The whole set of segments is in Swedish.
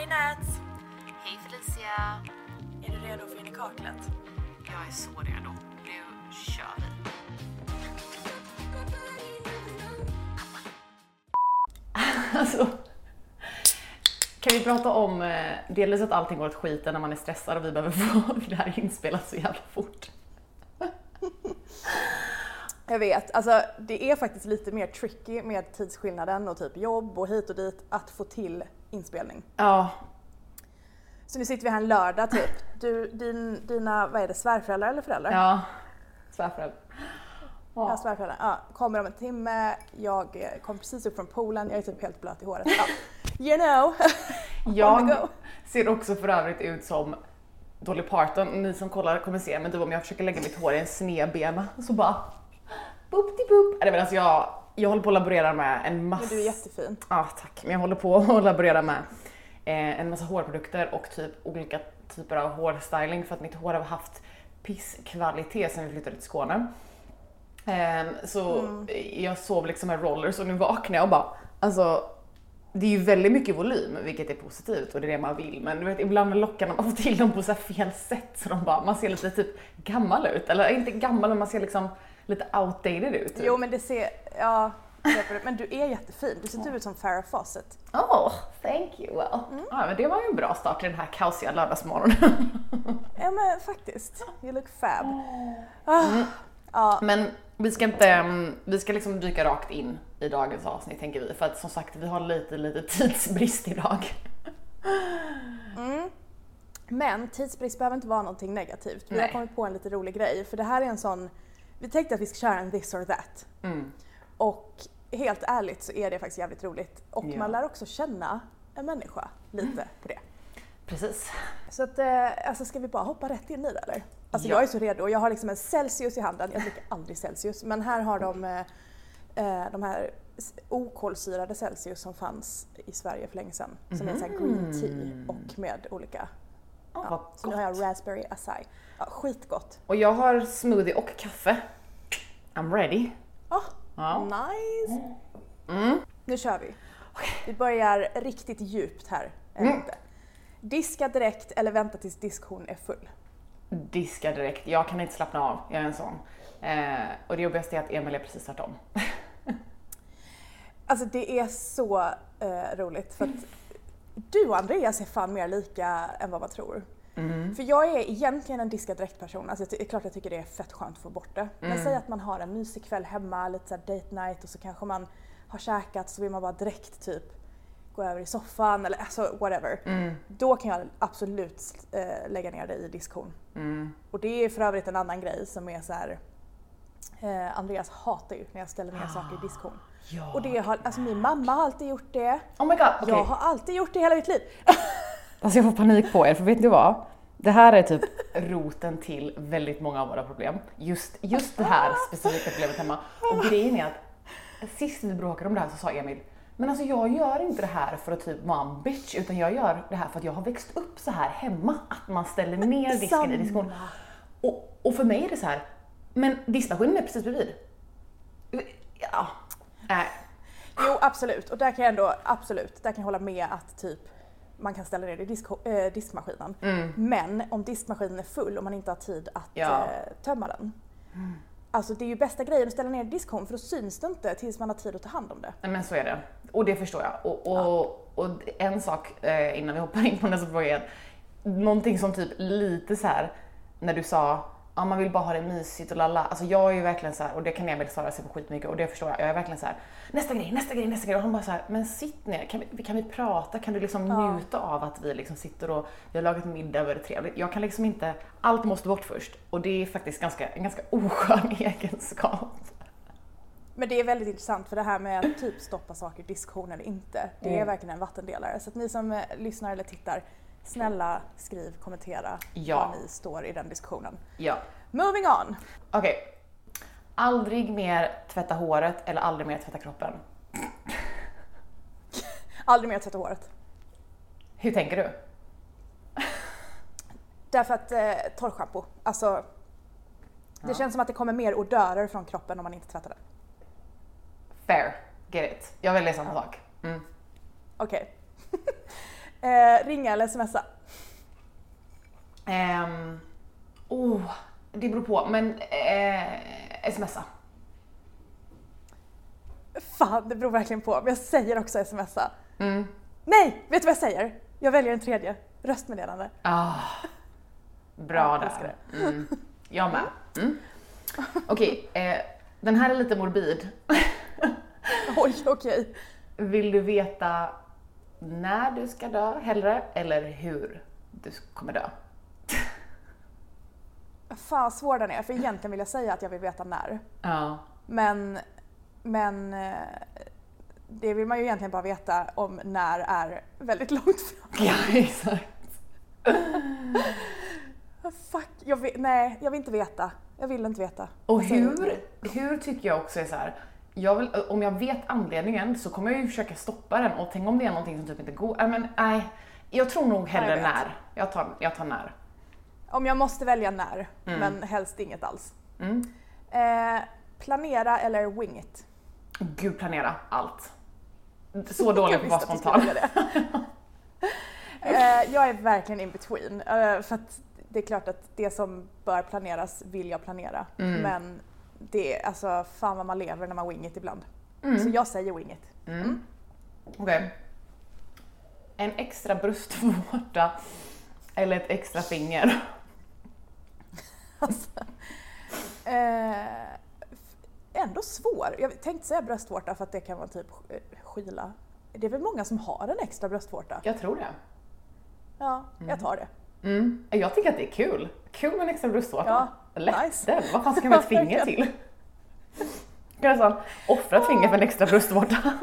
Hej Nats! Hej Felicia! Är du redo för in i kaklet? Jag är så redo. Nu kör vi. Alltså, kan vi prata om eh, delvis att allting går åt skiten när man är stressad och vi behöver få det här inspelat så jävla fort. Jag vet, alltså det är faktiskt lite mer tricky med tidsskillnaden och typ jobb och hit och dit att få till inspelning. Ja, Så nu sitter vi här en lördag typ. Du, din, dina, vad är det, svärföräldrar eller föräldrar? ja. Svärföräldrar. Ja, svärföräldrar. Ja, kommer om en timme, jag eh, kom precis upp från poolen, jag är typ helt blöt i håret. Ja. You know! Jag ser också för övrigt ut som Dolly Parton. Ni som kollar kommer se men typ om jag försöker lägga mitt hår i en snedbena så bara boop di boop. Nej, men alltså jag, jag håller på att laborera med en massa... Men du är jättefin. Ja tack, men jag håller på att laborera med eh, en massa hårprodukter och typ olika typer av hårstyling för att mitt hår har haft pisskvalitet sen vi flyttade till Skåne. Ehm, så jag sov liksom med rollers och nu vaknar jag och bara alltså det är ju väldigt mycket volym vilket är positivt och det är det man vill men du vet ibland lockar man till dem på så fel sätt så de bara, man ser lite typ gammal ut eller inte gammal men man ser liksom lite outdated ut. Typ. Jo men det ser, ja, men du är jättefin. Du ser inte ut som Farrah Fawcett. Oh, thank you. Well. Ja, men det var ju en bra start till den här kaosiga lördagsmorgonen. Ja men faktiskt, you look fab. Ah, ja, men vi ska inte, mm, vi ska liksom dyka rakt in i dagens avsnitt tänker vi. För att som sagt, vi har lite, lite tidsbrist idag. Men tidsbrist behöver inte vara någonting negativt. Vi har Nej. kommit på en lite rolig grej för det här är en sån, vi tänkte att vi ska köra en this or that. Mm. Och helt ärligt så är det faktiskt jävligt roligt. Och Ja. man lär också känna en människa lite på det. Precis. Så att, eh, alltså ska vi bara hoppa rätt in i det eller? Alltså Ja. jag är så redo. Jag har liksom en Celsius i handen. Jag dricker aldrig Celsius. Men här har de eh, eh, de här okolsyrade Celsius som fanns i Sverige för länge sedan. Som är så här green tea och med olika. Oh, Ja. Så nu har jag raspberry acai. Ja, skitgott. Och jag har smoothie och kaffe. I'm ready. Oh, Ja. Nice! Mm. Nu kör vi. Vi börjar riktigt djupt här. är Mm. Diska direkt eller vänta tills diskhon är full. Diska direkt. Jag kan inte slappna av. Jag är en sån. Eh, och det jobbigaste är att Emil är precis tvärtom. Alltså det är så eh, roligt för att du och Andreas är fan mer lika än vad man tror. Mm. För jag är egentligen en diska direkt-person. Alltså det är klart jag tycker det är fett skönt att få bort det. Men Mm. säg att man har en mysig kväll hemma, lite såhär date night och så kanske man har käkat så vill man bara direkt typ gå över i soffan eller alltså whatever. Mm. Då kan jag absolut eh, lägga ner det i diskhon. Mm. Och det är för övrigt en annan grej som är så här. Eh, Andreas hatar ju när jag ställer ner saker i diskhon. Ja. Och det har, alltså min mamma har alltid gjort det. Oh my god, okej. Jag har alltid gjort det hela mitt liv. Alltså jag får panik på er, för vet ni vad? Det här är typ roten till väldigt många av våra problem. Just, just det här specifika problemet hemma. Och grejen är att sist vi bråkade om det här så sa Emil, men alltså jag gör inte det här för att typ vara en bitch, utan jag gör det här för att jag har växt upp så här hemma, att man ställer ner disken i diskon. Och, och för mig är det så här, men diskmaskinen är precis bredvid. Ja, nej. Jo absolut, och där kan jag ändå, absolut, där kan jag hålla med att typ man kan ställa ner det i disk, eh, diskmaskinen. Men om diskmaskinen är full och man inte har tid att Ja. eh, tömma den. Alltså det är ju bästa grejen att ställa ner i diskhon för då syns det inte tills man har tid att ta hand om det. Nej men så är det. Och det förstår jag. Och, och, och en sak eh, innan vi hoppar in på nästa fråga är någonting som typ lite så här när du sa ja man vill bara ha det mysigt och lalla. Alltså jag är ju verkligen så här och det kan Emil störa sig på skitmycket och det förstår jag. Jag är verkligen så här nästa grej, nästa grej, nästa grej och han bara så här men sitt ner, kan vi, kan vi prata? Kan du liksom njuta av att vi liksom sitter och vi har lagat middag och det är trevligt. Jag kan liksom inte, allt måste bort först och det är faktiskt ganska, en ganska oskön egenskap. Men det är väldigt intressant för det här med att typ stoppa saker i diskhon eller inte. Det är Mm. verkligen en vattendelare. Så att ni som eh, lyssnar eller tittar, snälla skriv, kommentera Ja. var ni står i den diskussionen. Ja. Moving on! Okej. Aldrig mer tvätta håret eller aldrig mer tvätta kroppen. Aldrig mer tvätta håret. Hur tänker du? Därför att eh, torrschampo, alltså det känns som att det kommer mer odörer från kroppen om man inte tvättar den. Fair. Get it. Jag väljer samma sak. Mm. Okej. Eh, ringa eller smsa? Ehm, oh, det beror på, men eh, smsa. Fan, det beror verkligen på. Men jag säger också smsa. Mm. Nej, vet du vad jag säger? Jag väljer en tredje. Röstmeddelande. Ah, bra där. Mm. Jag med. Mm. Okej, eh, den här är lite morbid. Oj, okej. Vill du veta när du ska dö hellre eller hur du kommer dö? Fan svår den är, för egentligen vill jag säga att jag vill veta när. Ja. Men, men eh, det vill man ju egentligen bara veta om när är väldigt långt fram. Ja, exakt. Ah, Fuck, jag vill, nej jag vill inte veta. Jag vill inte veta. Och hur, hur tycker jag också är så här. Jag vill, om jag vet anledningen så kommer jag ju försöka stoppa den och tänk om det är någonting som typ inte går. Nej, men nej. Jag tror nog hellre jag när. Jag tar, jag tar när. Om jag måste välja när, men helst inget alls. Mm. Eh, planera eller wing it? Gud, planera allt. Så dålig på att vara spontan. eh, jag är verkligen in between. Eh, för det är klart att det som bör planeras vill jag planera. Mm. Men det är alltså fan vad man lever när man wing it ibland. Mm. Så jag säger wing it. Okej. En extra bröstvårta eller ett extra finger? Eh, f- ändå svår. Jag tänkte säga bröstvårta för att det kan vara typ sk- skyla. Det är väl många som har en extra bröstvårta? Jag tror det. Ja, jag tar det. Mm. Jag tycker att det är kul. Kul med en extra bröstvårta. Ja, Lätt nice. Vad fan ska man ett finger till? Kan jag offra ett finger för en extra bröstvårta?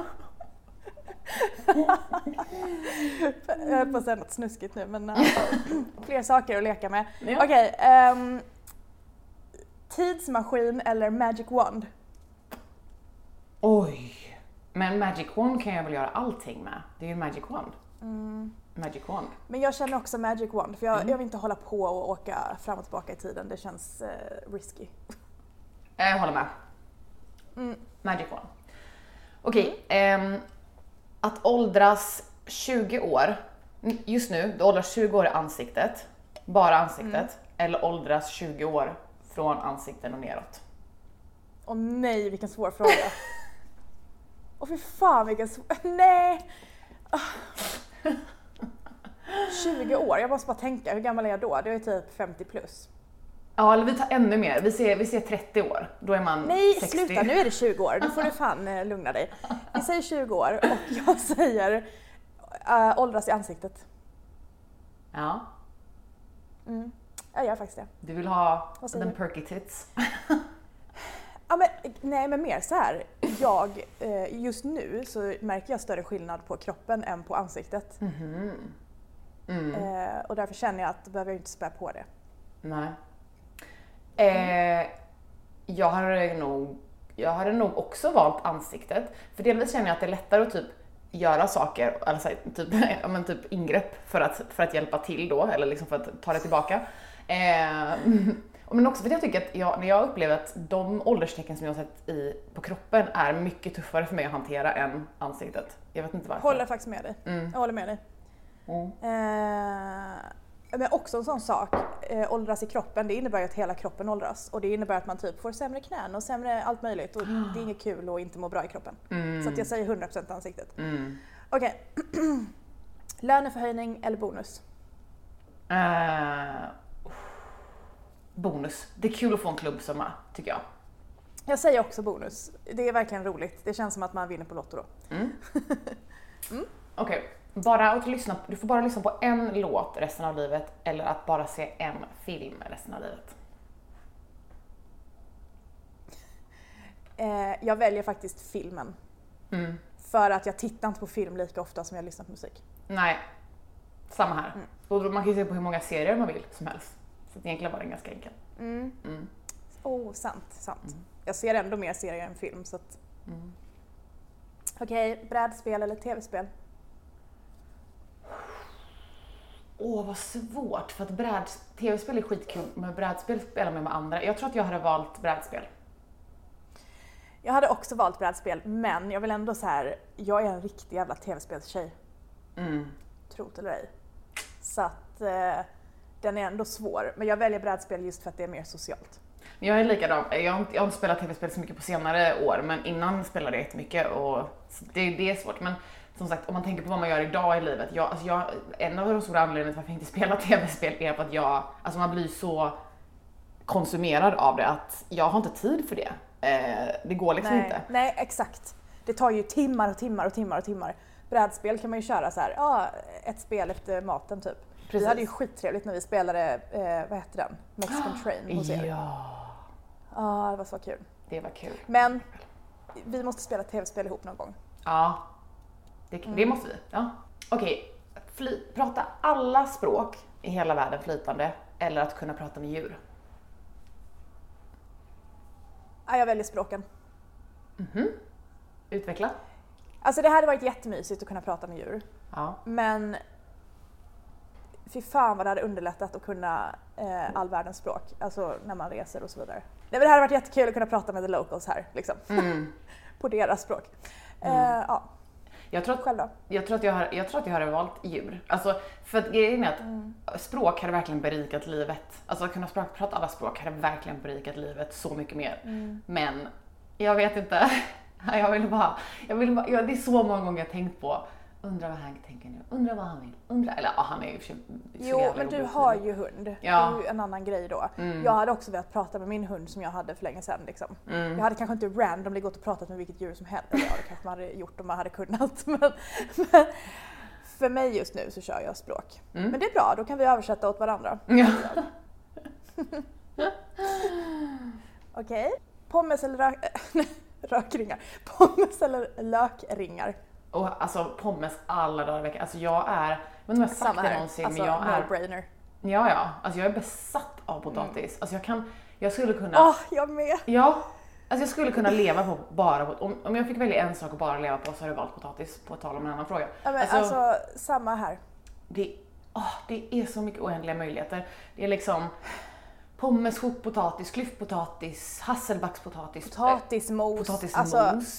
Jag höll på att säga något snuskigt nu men eh, fler saker att leka med. Ja. Okej, ehm, tidsmaskin eller magic wand? Oj. Men Magic Wand kan jag väl göra allting med? Det är ju Magic Wand. Magic Wand. Men jag känner också magic wand för jag, jag vill inte hålla på och åka fram och tillbaka i tiden. Det känns eh, risky. Jag håller med. Magic Wand. Okej, ehm, att åldras 20 år, just nu, du åldras 20 år i ansiktet, bara ansiktet, eller åldras 20 år från ansikten och neråt. Och nej vilken svår fråga. Och fy fan vilken svår... Nej! Ah. 20 år, jag måste bara tänka, hur gammal är jag då? Det är typ 50 plus. Ja, eller vi tar ännu mer, vi ser, vi ser 30 år, då är man Nej 60. sluta, nu är det 20 år. Nu får du fan eh, lugna dig. Vi säger 20 år och jag säger uh, åldras i ansiktet. Ja, Jag gör faktiskt det. du vill ha den perky tits. Ja, men, nej men mer så här. jag, eh, just nu så märker jag större skillnad på kroppen än på ansiktet. Eh, och därför känner jag att då behöver jag inte spä på det. Nej. Eh, jag hade nog, jag hade nog också valt ansiktet. För delvis känner jag att det är lättare att typ göra saker, alltså typ, men typ ingrepp för att, för att hjälpa till då, eller liksom för att ta det tillbaka. Men också för att jag tycker att jag, när jag upplever att de ålderstecken som jag har sett i, på kroppen är mycket tuffare för mig att hantera än ansiktet. Jag vet inte varför. Håller faktiskt med dig. Jag håller med dig. Mm. Eh, men också en sån sak, eh, åldras i kroppen, det innebär ju att hela kroppen åldras. Och det innebär att man typ får sämre knän och sämre allt möjligt. Och det är inget kul att inte må bra i kroppen. Så att jag säger 100% ansiktet. Mm. Okej. Löneförhöjning eller bonus? Eh, bonus. Det är kul att få en klubbsumma, tycker jag. Jag säger också bonus. Det är verkligen roligt. Det känns som att man vinner på Lotto då. Okej, bara att lyssna, du får bara lyssna på en låt resten av livet eller att bara se en film resten av livet. Eh, jag väljer faktiskt filmen. Mm. För att jag tittar inte på film lika ofta som jag lyssnar på musik. Nej, samma här. Och Man kan ju se på hur många serier man vill som helst. Så egentligen var den ganska enkel. Oh, sant, sant. Jag ser ändå mer serier än film så att... Okej, brädspel eller tv-spel? Åh, vad svårt. För att bräd, tv-spel är skitkul, men brädspel spelar man med andra. Jag tror att jag hade valt brädspel. Jag hade också valt brädspel, men jag vill ändå så här. jag är en riktig jävla tv-spelstjej. Mm. tro det eller ej. Så att eh, den är ändå svår. Men jag väljer brädspel just för att det är mer socialt. Jag är likadan. Jag har, inte, jag har inte spelat tv-spel så mycket på senare år, men innan spelade jag jättemycket och det, det är svårt. Men som sagt, om man tänker på vad man gör idag i livet. Jag, alltså jag, en av de stora anledningarna till varför jag inte spelar tv-spel är för att jag, alltså man blir så konsumerad av det att jag har inte tid för det. Eh, det går liksom nej, inte. nej, exakt. Det tar ju timmar och timmar och timmar och timmar. Brädspel kan man ju köra så här, ja, ett spel efter maten typ. Vi Precis. hade ju skitrevligt när vi spelade, eh, vad hette den? Mexican Train hos er. Ja, Ja, det var så kul. det var kul. Men vi måste spela tv-spel ihop någon gång. Ja, det, det Mm. måste vi. Ja. Okej, fly, prata alla språk i hela världen flytande eller att kunna prata med djur. Ja, jag väljer språken. Utveckla. Alltså det hade varit jättemysigt att kunna prata med djur. Ja. Men fy fan vad det hade underlättat att kunna eh, all världens språk. Alltså när man reser och så vidare. Nej, men det hade varit jättekul att kunna prata med the locals här. Liksom. Mm. På deras språk. Eh, ja, Jag tror, att, jag, tror att jag, har, jag tror att jag hade valt djur. Alltså, för att grejen är att Mm. språk hade verkligen berikat livet. Alltså att kunna språk, prata alla språk hade verkligen berikat livet så mycket mer. Mm. Men jag vet inte. Jag vill bara, jag vill bara jag, det är så många gånger jag tänkt på, undrar vad Hank tänker nu, undrar vad han vill, undrar, eller ja, han är ju för sig Jo, men du har ju hund. Ja. Det är ju en annan grej då. Mm. Jag hade också velat prata med min hund som jag hade för länge sedan. Liksom. Mm. Jag hade kanske inte randomly gått och pratat med vilket djur som helst. Eller ja, det kanske man hade gjort om man hade kunnat. Men, men för mig just nu så kör jag språk. Mm. Men det är bra, då kan vi översätta åt varandra. Ja. Okej. Pommes eller rök... rökringar? Pommes eller lökringar? Och alltså pommes alla dagar i veckan. Alltså jag är, jag vet inte om jag har sagt Samma det någonsin, Alltså men jag är, no-brainer. ja ja, alltså jag är besatt av potatis. Alltså jag kan, jag skulle kunna, Mm. Åh, jag med! ja, alltså jag skulle kunna leva på bara på, om, om jag fick välja en sak att bara leva på så hade jag valt potatis, på tal om en annan fråga. Ja, men Alltså- alltså, samma här. Det, åh, det är så mycket oändliga möjligheter. Det är liksom pommes, chokpotatis, klyftpotatis, hasselbackspotatis, Potatismos. eh, potatismos. Alltså,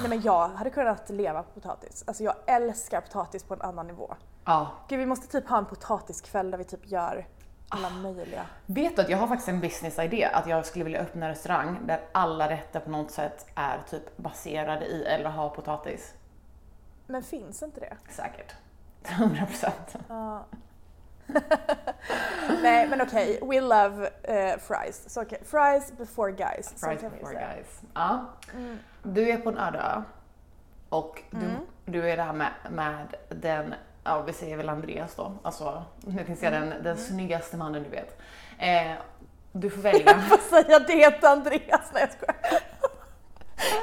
nej men jag hade kunnat leva på potatis. Alltså jag älskar potatis på en annan nivå. ja. Gud, vi måste typ ha en potatiskväll där vi typ gör alla Ah. möjliga. Vet du att jag har faktiskt en business-idé att jag skulle vilja öppna en restaurang där alla rätter på något sätt är typ baserade i eller har potatis. Men finns inte det? Säkert. 100 procent. Ja. Nej men okej, we love eh, fries. Så okej, fries before guys. Fries before guys. Ja. Mm. Du är på en öde ö och du, Mm. du är där med, med den, ja vi säger väl Andreas då, alltså nu kan jag säga den, den snyggaste mannen du vet. Eh, du får välja. Vad säger det till Andreas? Nej jag skojar.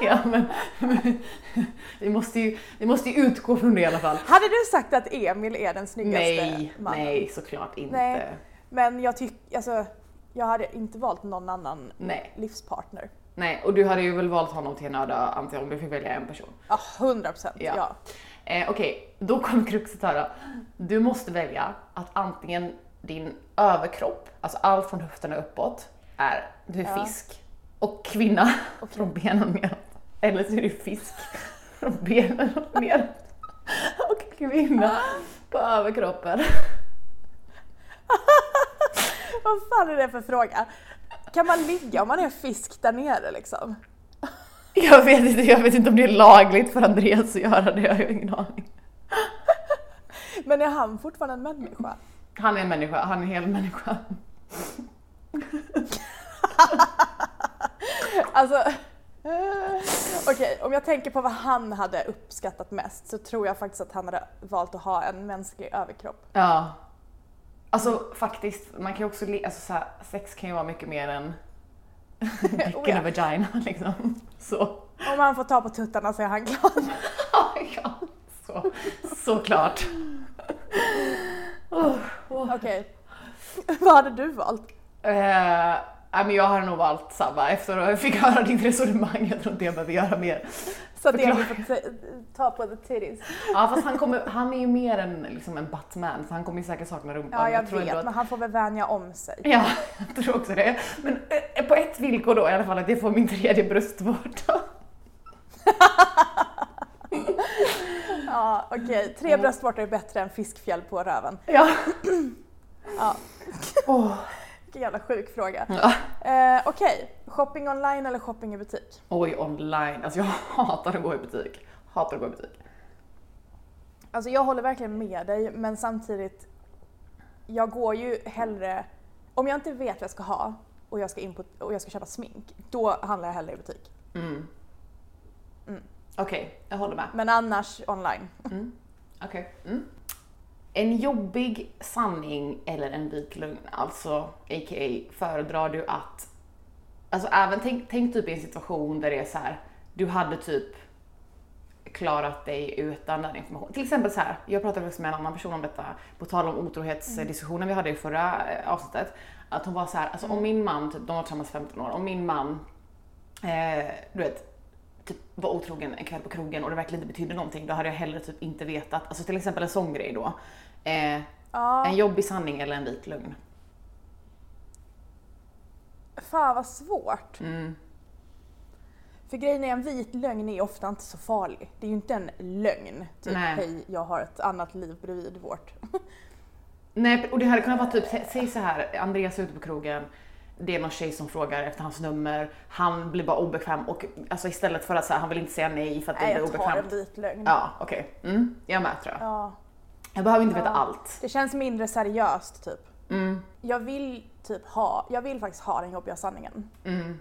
ja, men, vi, måste ju, vi måste ju utgå från det i alla fall. Hade du sagt att Emil är den snyggaste Nej, mannen? nej såklart inte. Nej. Men jag tycker, alltså, jag hade inte valt någon annan Nej. livspartner. Nej, och du hade ju väl valt honom till en öde antar om du fick välja en person. Ja, 100 procent. Ja. Ja. Eh, Okej, då kommer kruxet här då. Du måste välja att antingen din överkropp, alltså allt från höfterna uppåt, är du är Ja. fisk och kvinna från benen neråt. Eller så är du fisk från benen neråt och kvinna på överkroppen. Vad fan är det för fråga? Kan man ligga om man är fisk där nere liksom? Jag vet inte, jag vet inte om det är lagligt för Andreas att göra det, jag har ingen aning. Men är han fortfarande en människa? Han är en människa, han är en hel människa. Alltså, eh, okej, om jag tänker på vad han hade uppskattat mest så tror jag faktiskt att han hade valt att ha en mänsklig överkropp. Ja. Alltså faktiskt, man kan ju också, alltså, så här, sex kan ju vara mycket mer än dick Oh, ja. a vagina liksom. Så. Om han får ta på tuttarna så är han glad. ja, så, såklart. Oh, oh. Okej. Vad hade du valt? Eh, men jag har nog valt samma efter att jag fick höra ditt resonemang. Jag tror inte jag behöver göra mer. Så att Förklara. Emil får t- ta på the titties. Ja fast han, kommer, han är ju mer än liksom en Batman så han kommer ju säkert sakna rumpan. Ja, jag tror ändå vet, att- men han får väl vänja om sig. Ja, jag tror också det. Men eh, på ett villkor då i alla fall, att jag får min tredje bröstvårta. Ja, okej. Tre bröstvårtor är bättre än fiskfjäll på röven. Ja. Ja, Åh. Vilken jävla sjuk fråga. Ja. Eh, okej, shopping online eller shopping i butik? Oj, online. Alltså jag hatar att gå i butik. Hatar att gå i butik. Alltså jag håller verkligen med dig men samtidigt, jag går ju hellre, om jag inte vet vad jag ska ha och jag ska, in på, och jag ska köpa smink, då handlar jag hellre i butik. Mm. Mm. Okej, jag håller med. Men annars online. Okej. Mm. En jobbig sanning eller en vit lögn, alltså a.k.a. föredrar du att... Alltså även tänk, tänk typ i en situation där det är så här, du hade typ klarat dig utan den informationen. Till exempel så här, jag pratade också med en annan person om detta, på tal om otrohetsdiskussionen vi hade i förra eh, avsnittet. Att hon var så här, alltså om min man, typ, de var tillsammans 15 år, om min man, eh, du vet, typ var otrogen en kväll på krogen och det verkligen inte betydde någonting, då hade jag hellre typ inte vetat. Alltså till exempel en sån grej då. Eh, Ja, en jobbig sanning eller en vit lögn. fan vad svårt. Mm. För grejen är en vit lögn är ofta inte så farlig. Det är ju inte en lögn. Typ Nej. hej jag har ett annat liv bredvid vårt. Nej, och det hade kunnat vara typ, sä- säg så här, Andreas är ute på krogen, det är någon tjej som frågar efter hans nummer, han blir bara obekväm och alltså istället för att säga han vill inte säga nej för att det Nej blir jag tar en obekvämt. vit lögn. Ja, okej. Mm, jag med tror jag. Ja. Jag behöver inte veta Ja. allt. Det känns mindre seriöst typ. Mm, Jag vill typ ha, jag vill faktiskt ha den jobbiga sanningen. mm,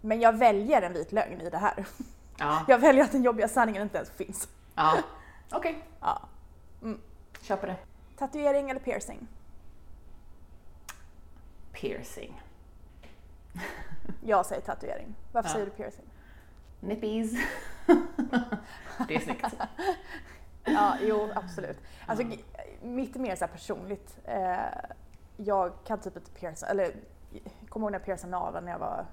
Men jag väljer en vit lögn i det här. ja, Jag väljer att den jobbiga sanningen inte ens finns. ja. Okej, Ja. köper det. Tatuering eller piercing? Piercing. Jag säger tatuering. Varför Ja. säger du piercing? Nippies. det är snyggt. Ja, jo absolut. Alltså, g- mitt mer så personligt. Eh, jag kan typ inte pierca, eller kommer ihåg när jag piercade naveln när jag var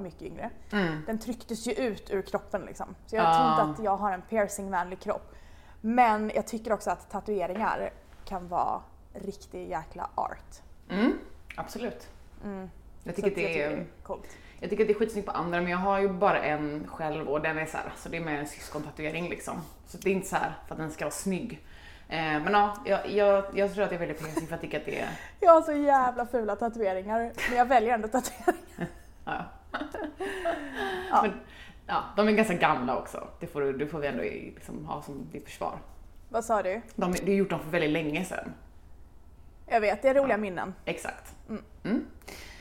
mycket yngre. Mm. Den trycktes ju ut ur kroppen liksom. Så jag Ah. tror inte att jag har en piercingvänlig kropp. Men jag tycker också att tatueringar kan vara riktig jäkla art. Mm, absolut. Mm. Jag tycker, det är, det är coolt. Jag tycker att det är skitsnyggt på andra men jag har ju bara en själv och den är så här, alltså det är mer en syskontatuering liksom. Så det är inte så här för att den ska vara snygg. Eh, men ja, jag, jag, jag tror att jag väljer piercing för att jag tycker att det är, Jag har så jävla fula tatueringar men jag väljer ändå tatueringar. ja. Ja. Men, ja, de är ganska gamla också. Det får, du- det får vi ändå liksom ha som ditt försvar. Vad sa du? De, du har gjort dem för väldigt länge sedan. Jag vet, det är roliga Ja. minnen. Exakt. Mm. Mm.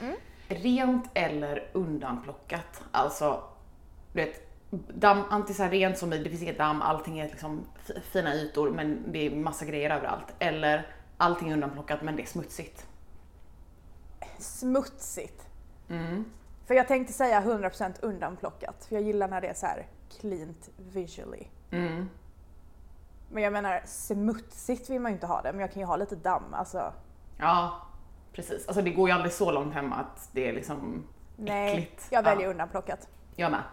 Mm. Rent eller undanplockat. Alltså, du vet, damm, antingen så rent som i, det finns inget damm, allting är liksom fi- fina ytor men det är massa grejer överallt. Eller allting är undanplockat men det är smutsigt. Smutsigt. Mm. För jag tänkte säga 100% undanplockat, för jag gillar när det är så här cleant visually. Mm. Men jag menar smutsigt vill man ju inte ha det, men jag kan ju ha lite damm. Alltså, Ja, precis. Alltså det går ju aldrig så långt hemma att det är liksom nej, äckligt. jag väljer Ja, undanplockat. jag med.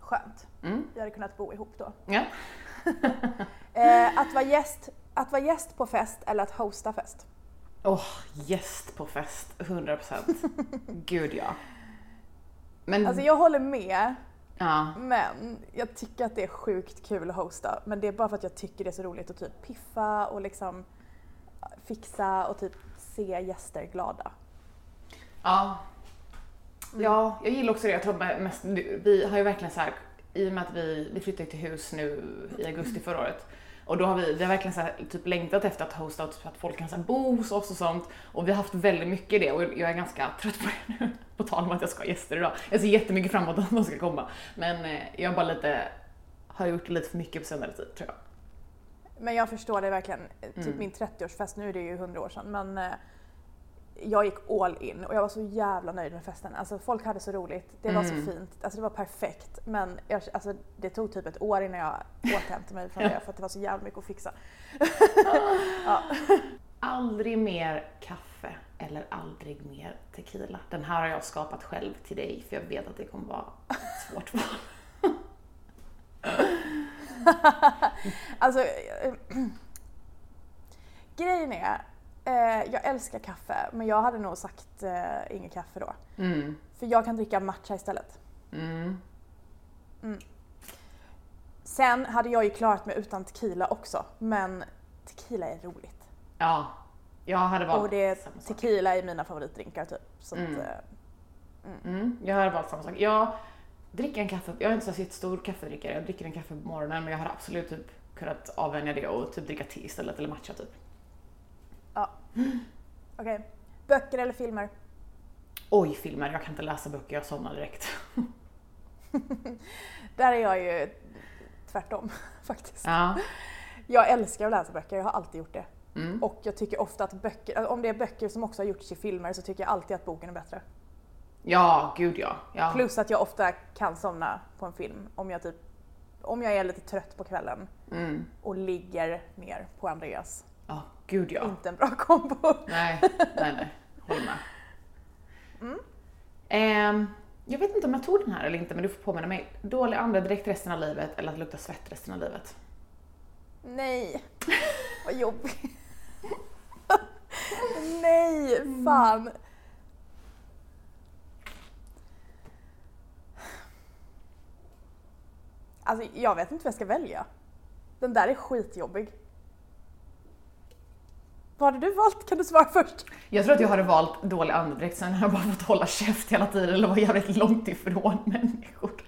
Skönt. Mm. Vi hade kunnat bo ihop då. Ja. Eh, att, vara gäst, att vara gäst på fest eller att hosta fest? Åh, gäst på fest, 100%. Gud ja. Men, Alltså jag håller med, ja. men jag tycker att det är sjukt kul att hosta. Men det är bara för att jag tycker det är så roligt att typ piffa och liksom fixa och typ se gäster glada. Ja. Ja, jag gillar också det. Jag tror mest, vi har ju verkligen så här, i och med att vi, vi flyttade till hus nu i augusti förra året. Och då har vi, vi har verkligen så här, typ längtat efter att hosta och typ att folk kan så här, bo hos oss och sånt. Och vi har haft väldigt mycket det och jag är ganska trött på det nu. På tal om att jag ska ha gäster idag. Jag ser jättemycket fram emot att de ska komma. Men eh, jag bara lite, har gjort lite för mycket på senare tid tror jag. Men jag förstår det verkligen. Typ Mm. min 30-årsfest, nu är det ju 100 år sedan, men eh, jag gick all in och jag var så jävla nöjd med festen. Alltså folk hade så roligt, det var Mm. så fint, alltså det var perfekt. Men jag, alltså, det tog typ ett år innan jag återhämtade mig från det för att det var så jävla mycket att fixa. ja. Aldrig mer kaffe eller aldrig mer tequila. Den här har jag skapat själv till dig för jag vet att det kommer vara ett svårt val. Alltså, eh, grejen är, eh, jag älskar kaffe men jag hade nog sagt eh, inget kaffe då. Mm. För jag kan dricka matcha istället. Mm. Sen hade jag ju klarat mig utan tequila också, men tequila är roligt. Ja, jag hade valt Och det, sak. tequila är mina favoritdrinkar typ. Så Mm. att, eh, Mm, jag hade valt samma sak. Jag dricker en kaffe, jag är inte så stor kaffedrickare, jag dricker en kaffe på morgonen men jag hade absolut typ kunnat avvänja det och typ dricka te istället eller matcha typ. ja. Okej. Böcker eller filmer? Oj, filmer, jag kan inte läsa böcker, jag somnar direkt. Där är jag ju tvärtom faktiskt. Ja. Jag älskar att läsa böcker, jag har alltid gjort det. Mm. Och jag tycker ofta att böcker, om det är böcker som också har gjorts till filmer så tycker jag alltid att boken är bättre. Ja, gud ja. ja. Plus att jag ofta kan somna på en film om jag typ om jag är lite trött på kvällen Mm. och ligger ner på Andreas. Ja, gud ja. Inte en bra kombo. Nej, nej, nej. Håller med. Ehm, jag vet inte om jag tog den här eller inte, men du får påminna mig. Dålig andedräkt resten av livet eller att lukta svett resten av livet? Nej, vad jobbigt. Nej, fan. Alltså jag vet inte vad jag ska välja. Den där är skitjobbig. Vad hade du valt? Kan du svara först? Jag tror att jag hade valt dålig andedräkt, sen har jag bara fått hålla käft hela tiden eller vara jävligt långt ifrån människor.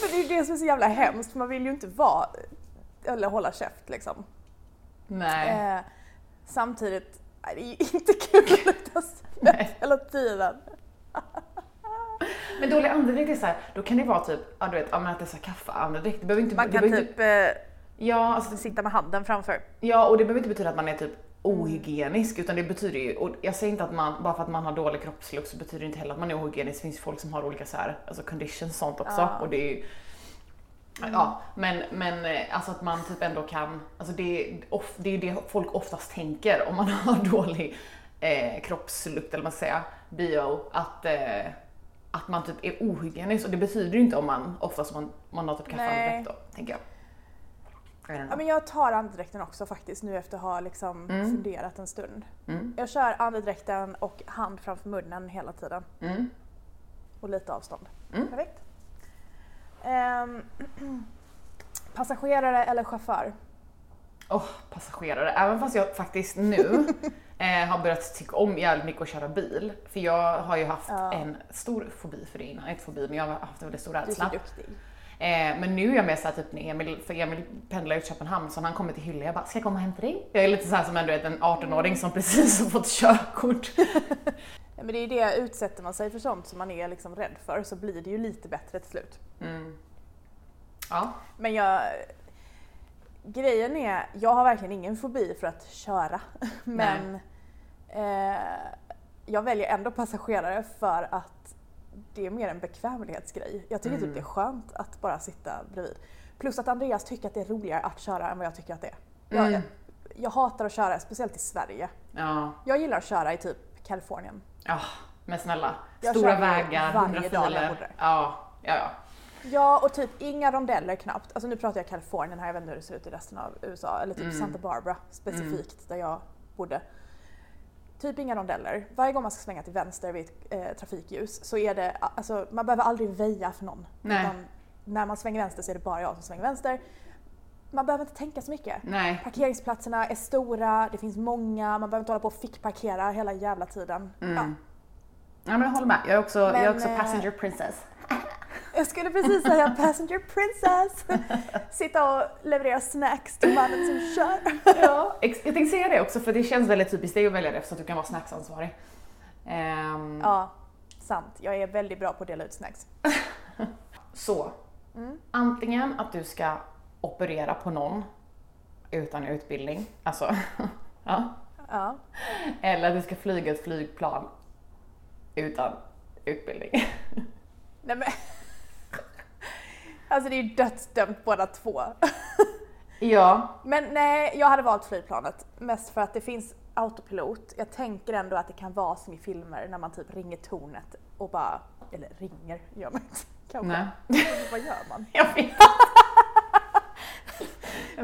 För det är ju det som är så jävla hemskt, man vill ju inte vara, eller hålla käft liksom. Nej. Eh, samtidigt, nej, det är ju inte kul att Nej. hela tiden. Men dålig andedräkt är så här, då kan det vara typ, ja du vet, ja, men att det är så kaffe-andedräkt. Det behöver inte, Man kan typ inte, eh, ja, alltså, sitta med handen framför. ja, och det behöver inte betyda att man är typ ohygienisk utan det betyder ju, och jag säger inte att man, bara för att man har dålig kroppslukt så betyder det inte heller att man är ohygienisk. Det finns ju folk som har olika så här, alltså conditions och sånt också Ja. och det är ju Ja, men, men eh, alltså att man typ ändå kan, alltså det, är off, det är ju det folk oftast tänker om man har dålig eh, kroppslukt eller vad man ska säga, bio, att, eh, att man typ är ohygienisk och det betyder ju inte om man oftast man, man har typ kaffeandedräkt då, tänker jag. Ja, men jag tar andedräkten också faktiskt nu efter att ha liksom funderat en stund. Mm. Jag kör andedräkten och hand framför munnen hela tiden. Mm. Och lite avstånd. Mm. Perfekt. Ehm, passagerare eller chaufför? Åh, passagerare. Även fast jag faktiskt nu eh, har börjat tycka om jävligt mycket att köra bil. För jag har ju haft Ja. en stor fobi för det innan. Inte fobi, men jag har haft en väldigt stor Du är så rädsla. duktig. Eh, men nu är jag mer såhär typ när Emil, för Emil pendlar ut till Köpenhamn så när han kommer till Hylle jag bara, ska jag komma och hämta dig? Jag är lite såhär som en, vet, en 18-åring som precis har fått körkort. Ja, men det är det, utsätter man sig för sånt som man är liksom rädd för så blir det ju lite bättre till slut. Mm. Ja. Men jag... Grejen är, jag har verkligen ingen fobi för att köra. Men eh, jag väljer ändå passagerare för att det är mer en bekvämlighetsgrej. Jag tycker typ det är skönt att bara sitta bredvid. Plus att Andreas tycker att det är roligare att köra än vad jag tycker att det är. Jag, Mm. jag hatar att köra, speciellt i Sverige. Ja. Jag gillar att köra i typ Kalifornien. Ja, men snälla. Jag Stora vägar, varje 100 dag när jag filer. Ja, ja, ja. Ja, och typ inga rondeller knappt. Alltså nu pratar jag Kalifornien här, jag vet inte hur det ser ut i resten av USA. Eller typ Mm. Santa Barbara specifikt, där jag bodde. Typ inga rondeller. Varje gång man ska svänga till vänster vid ett eh, trafikljus så är det, alltså man behöver aldrig väja för någon. Utan när man svänger vänster så är det bara jag som svänger vänster. Man behöver inte tänka så mycket. Nej. Parkeringsplatserna är stora, det finns många, man behöver inte hålla på och fickparkera hela jävla tiden. Ja. Mm. Ja men jag håller med. Jag är också, jag är Men, också eh, passenger princess. Jag skulle precis säga passenger princess. Sitta och leverera snacks till mannen som kör. Ja, jag tänkte säga det också för det känns väldigt typiskt dig att välja det så att du kan vara snacksansvarig. Ehm, Ja, sant. Jag är väldigt bra på att dela ut snacks. Så, antingen att du ska operera på någon utan utbildning, alltså, ja. Ja. Eller att du ska flyga ett flygplan utan utbildning. Nej men. Alltså det är ju dödsdömt båda två. Ja, Men nej, jag hade valt flygplanet. Mest för att det finns autopilot. Jag tänker ändå att det kan vara som i filmer när man typ ringer tornet och bara, eller ringer gör man inte kanske. nej. Vad gör man? Jag vet.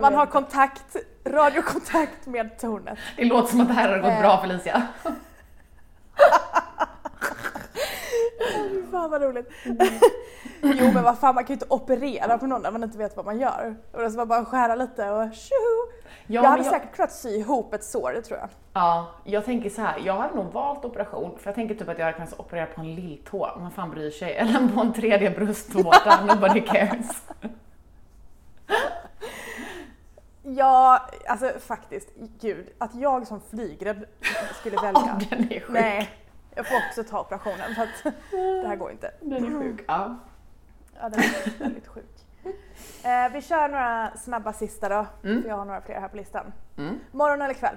Man har kontakt, radiokontakt med tornet. Det låter som att det här har gått Eh. bra Felicia. Fy fan. Ah, vad roligt. jo men vad fan man kan ju inte operera på någon när man inte vet vad man gör. Och ska man bara skära lite och tjoho! Ja, jag hade säkert kunnat sy ihop ett sår, det tror jag. Ja, jag tänker så här. jag hade nog valt operation för jag tänker typ att jag hade kunnat operera på en lilltå, man fan bryr sig, eller på en tredje bröstvårta, nobody cares. Ja, alltså faktiskt, gud, att jag som flygrädd skulle välja. Ja, den är sjuk. Nej, jag får också ta operationen för att det här går inte. Den är sjuk. Ja. Ja, den är väldigt sjuk. Eh, vi kör några snabba sista då, Mm. för jag har några fler här på listan. Mm. Morgon eller kväll?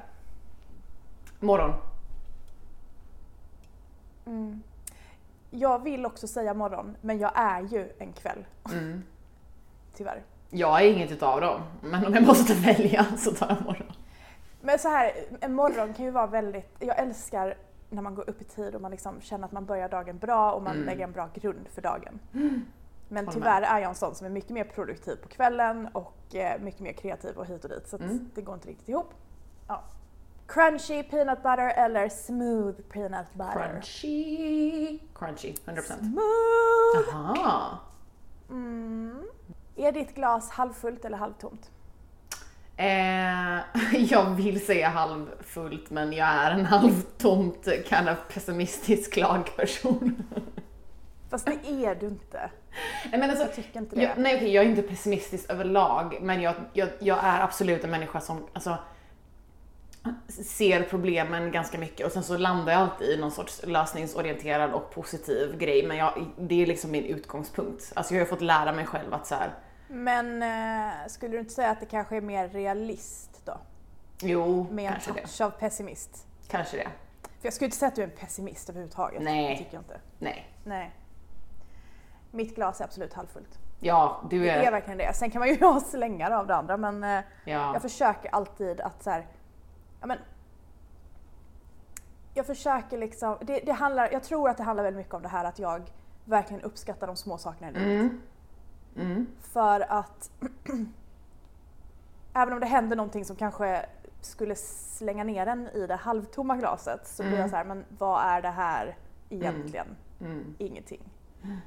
Morgon. Jag vill också säga morgon, men jag är ju en kväll. Mm. Tyvärr. Jag är inget utav dem, men om jag måste välja så tar jag morgon. Men så här, en morgon kan ju vara väldigt, jag älskar när man går upp i tid och man liksom känner att man börjar dagen bra och man Mm. lägger en bra grund för dagen. Men tyvärr är jag en sån som är mycket mer produktiv på kvällen och eh, mycket mer kreativ och hit och dit så Mm. det går inte riktigt ihop. Ja. Crunchy peanut butter eller smooth peanut butter? Crunchy. Crunchy, 100%. Smooth! Aha. Mm. Är ditt glas halvfullt eller halvtomt? Eh, jag vill säga halvfullt men jag är en halvtomt kind of pessimistisk lagperson. Fast det är du inte. Nej, men alltså, Jag tycker inte det. jag, nej okej, jag är inte pessimistisk överlag men jag, jag, jag är absolut en människa som alltså, ser problemen ganska mycket och sen så landar jag alltid i någon sorts lösningsorienterad och positiv grej men jag, det är liksom min utgångspunkt. Alltså jag har fått lära mig själv att så här, Men eh, skulle du inte säga att det kanske är mer realist då? jo, Med en kanske det. touch av pessimist? Kanske det. För jag skulle inte säga att du är en pessimist överhuvudtaget. Nej. Det tycker jag inte. Nej. Nej. Mitt glas är absolut halvfullt. Ja, du Det är är... verkligen det. Sen kan man ju ha slängar av det andra men eh, Ja. jag försöker alltid att så här, ja men jag försöker liksom, det, det handlar, jag tror att det handlar väldigt mycket om det här att jag verkligen uppskattar de små sakerna i livet. Mm. Mm. För att även om det händer någonting som kanske skulle slänga ner en i det halvtomma glaset så blir Mm. jag så här, men vad är det här egentligen? Mm. Ingenting.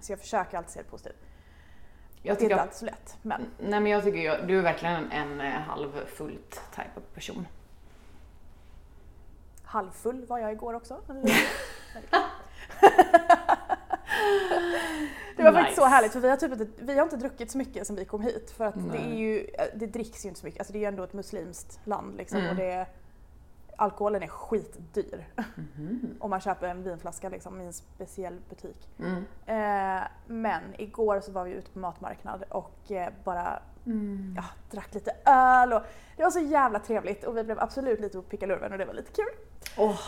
Så jag försöker alltid se det positivt. Jag Det är inte alltid så lätt, men nej men jag tycker jag, du är verkligen en, eh, halvfullt type of person. halvfull var jag igår också. Det var faktiskt så Nice. härligt för vi har, typ inte, vi har inte druckit så mycket sen vi kom hit för att det, är ju, det dricks ju inte så mycket. Alltså det är ju ändå ett muslimskt land liksom Mm. och det, alkoholen är skitdyr. Mhm. Om man köper en vinflaska liksom, i en speciell butik. Mm. Eh, men igår så var vi ute på matmarknad och eh, bara Mm. ja, drack lite öl och det var så jävla trevligt och vi blev absolut lite på pickalurven och det var lite kul. Oh,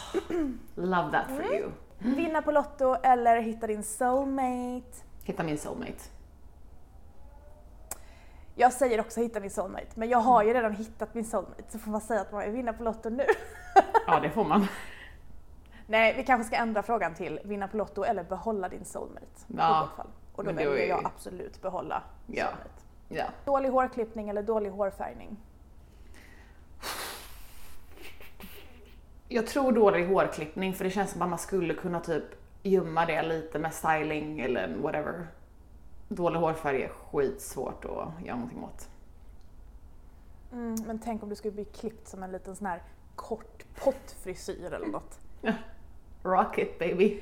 love that for Mm. you. Vinna på Lotto eller hitta din soulmate. Hitta min soulmate. Jag säger också hitta min soulmate, men jag har ju redan hittat min soulmate så får man säga att man är vinna på Lotto nu. Ja, det får man. Nej, vi kanske ska ändra frågan till vinna på Lotto eller behålla din soulmate. Ja, I fall. Och då väljer är jag absolut behålla Ja. soulmate. Ja. Dålig hårklippning eller dålig hårfärgning? Jag tror dålig hårklippning för det känns som att man skulle kunna typ gömma det lite med styling eller whatever. Dålig hårfärg är skitsvårt att göra någonting åt. Mm, men tänk om du skulle bli klippt som en liten sån här kort pottfrisyr eller något. Rock it baby.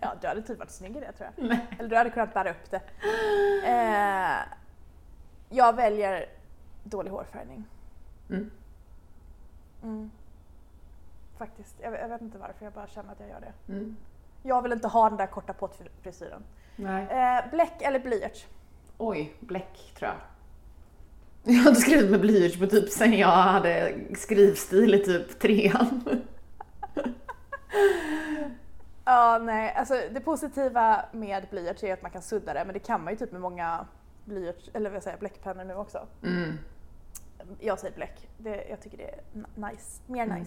Ja, du hade typ varit snygg i det tror jag. Nej. Eller du hade kunnat bära upp det. Eh, jag väljer dålig hårfärgning. Mm. Mm. Faktiskt. Jag, jag vet inte varför, jag bara känner att jag gör det. Mm. Jag vill inte ha den där korta pottfrisyren. Eh, bläck eller blyerts? Oj, bläck tror jag. Jag har inte skrivit med blyerts på typ sen jag hade skrivstil i typ trean. Ja, nej. Alltså det positiva med blyerts är att man kan sudda det, men det kan man ju typ med många blyerts, eller vad säger bläckpennor nu också. Mm. Jag säger bläck. Det, jag tycker det är nice. Mer Mm.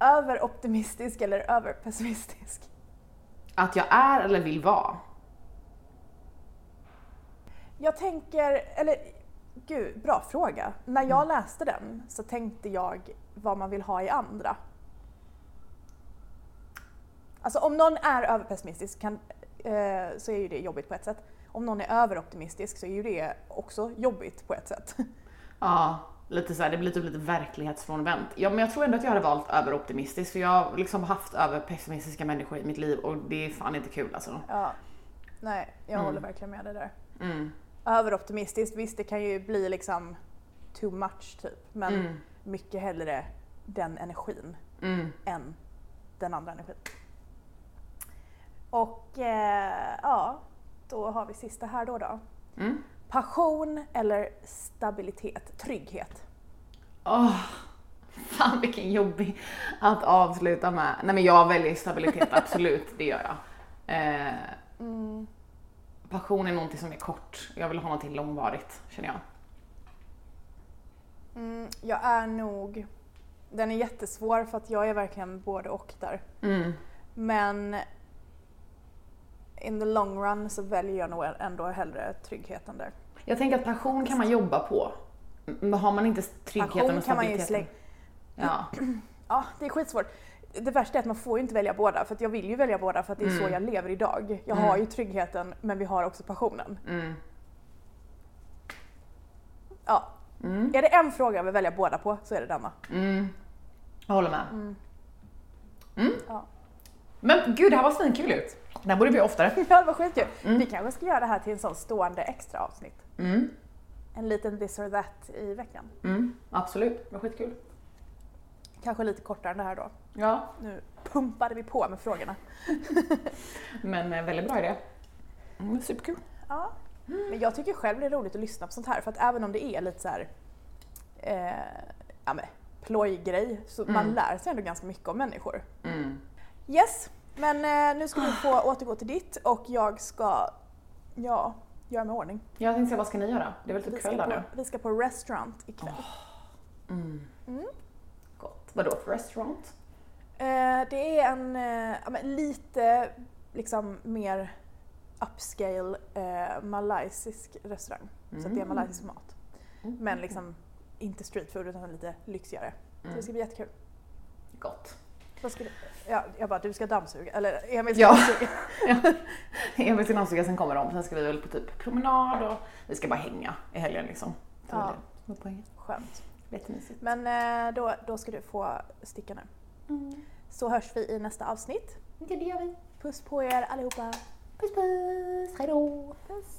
Överoptimistisk eller överpessimistisk? Att jag är eller vill vara. Jag tänker, eller gud, bra fråga. När jag läste den så tänkte jag vad man vill ha i andra. Alltså om någon är överpessimistisk kan, eh, så är ju det jobbigt på ett sätt. Om någon är överoptimistisk så är ju det också jobbigt på ett sätt. Ja, lite så här, det blir typ lite verklighetsfrånvänt. Ja, men jag tror ändå att jag hade valt överoptimistisk för jag har liksom haft överpessimistiska människor i mitt liv och det är fan inte kul alltså. Ja. Nej, jag Mm. håller verkligen med dig där. Mm. Överoptimistiskt, visst det kan ju bli liksom too much typ. Men Mm. mycket hellre den energin Mm. än den andra energin. Och eh, ja, då har vi sista här då. då. Mm. Passion eller stabilitet, trygghet. Åh, fan vilken jobbig att avsluta med. Nej men jag väljer stabilitet, absolut, det gör jag. Eh, Mm. passion är någonting som är kort, jag vill ha någonting långvarigt känner jag. Mm, jag är nog, den är jättesvår för att jag är verkligen både och där. Mm. Men in the long run så väljer jag nog ändå hellre tryggheten där. Jag tänker att passion kan man jobba på. Men har man inte tryggheten Passion och kan man ju stabiliteten. slänga. Ja. Ja, det är skitsvårt. Det värsta är att man får ju inte välja båda för jag vill ju välja båda för att det är så Mm. jag lever idag. Jag Mm. har ju tryggheten men vi har också passionen. Mm. Ja. Mm. Är det en fråga jag vill välja båda på så är det denna. Mm. Jag håller med. Mm. Ja. Men gud, det här var svinkul ut. Det här borde vi göra oftare. Ja, det var skitkul. Mm. Vi kanske ska göra det här till en sån stående extra avsnitt. Mm. En liten this or that i veckan. Mm. Absolut, det var skitkul. Kanske lite kortare än det här då. Ja, Nu pumpade vi på med frågorna. men eh, väldigt bra idé. Mm, superkul. Ja. Men jag tycker själv det är roligt att lyssna på sånt här för att även om det är lite så här, eh, ja men plojgrej så man Mm. lär sig ändå ganska mycket om människor. Mm. Yes, men eh, nu ska du få återgå till ditt och jag ska, ja, göra mig i ordning. Jag tänkte säga, vad ska ni göra? Det är väl typ kväll där nu? vi ska på restaurant ikväll. Mm. Mm. Gott. Vadå för restaurant? Eh, det är en eh, lite liksom mer upscale eh, malaysisk restaurang. Så att det är Mm. malaysisk mat. Mm. Men liksom inte street food utan lite lyxigare. Så det Mm. ska bli jättekul. Gott. Ska du, ja, jag bara, du ska dammsuga. Eller Emil ska Ja. dammsuga. Emil sin dammsugare, sen kommer de. Sen ska vi väl på typ promenad och vi ska bara hänga i helgen liksom. Ja. det är. Skönt. Jättemysigt. Men eh, då, då ska du få sticka nu. Mm. Så hörs vi i nästa avsnitt. Det gör vi. Puss på er allihopa. Puss puss, hejdå! Puss.